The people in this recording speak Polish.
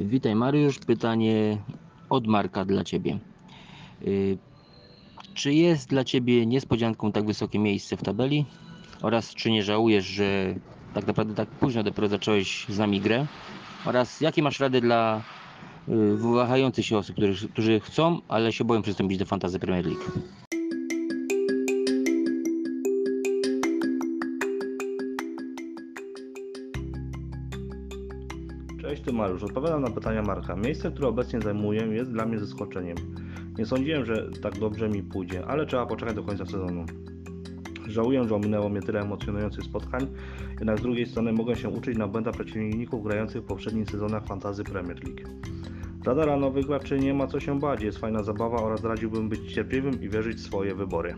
Witaj Mariusz, pytanie od Marka dla Ciebie. Y, Czy jest dla Ciebie niespodzianką tak wysokie miejsce w tabeli? Oraz czy nie żałujesz, że tak naprawdę tak późno dopiero zacząłeś z nami grę? Oraz jakie masz rady dla y, wahających się osób, którzy, którzy chcą, ale się boją przystąpić do Fantasy Premier League? Cześć, tu Mariusz. Odpowiadam na pytania Marka. Miejsce, które obecnie zajmuję jest dla mnie zaskoczeniem. Nie sądziłem, że tak dobrze mi pójdzie, ale trzeba poczekać do końca sezonu. Żałuję, że ominęło mnie tyle emocjonujących spotkań, jednak z drugiej strony mogę się uczyć na błędach przeciwników grających w poprzednich sezonach Fantasy Premier League. Radara nowych graczy nie ma co się bać, jest fajna zabawa oraz radziłbym być cierpliwym i wierzyć w swoje wybory.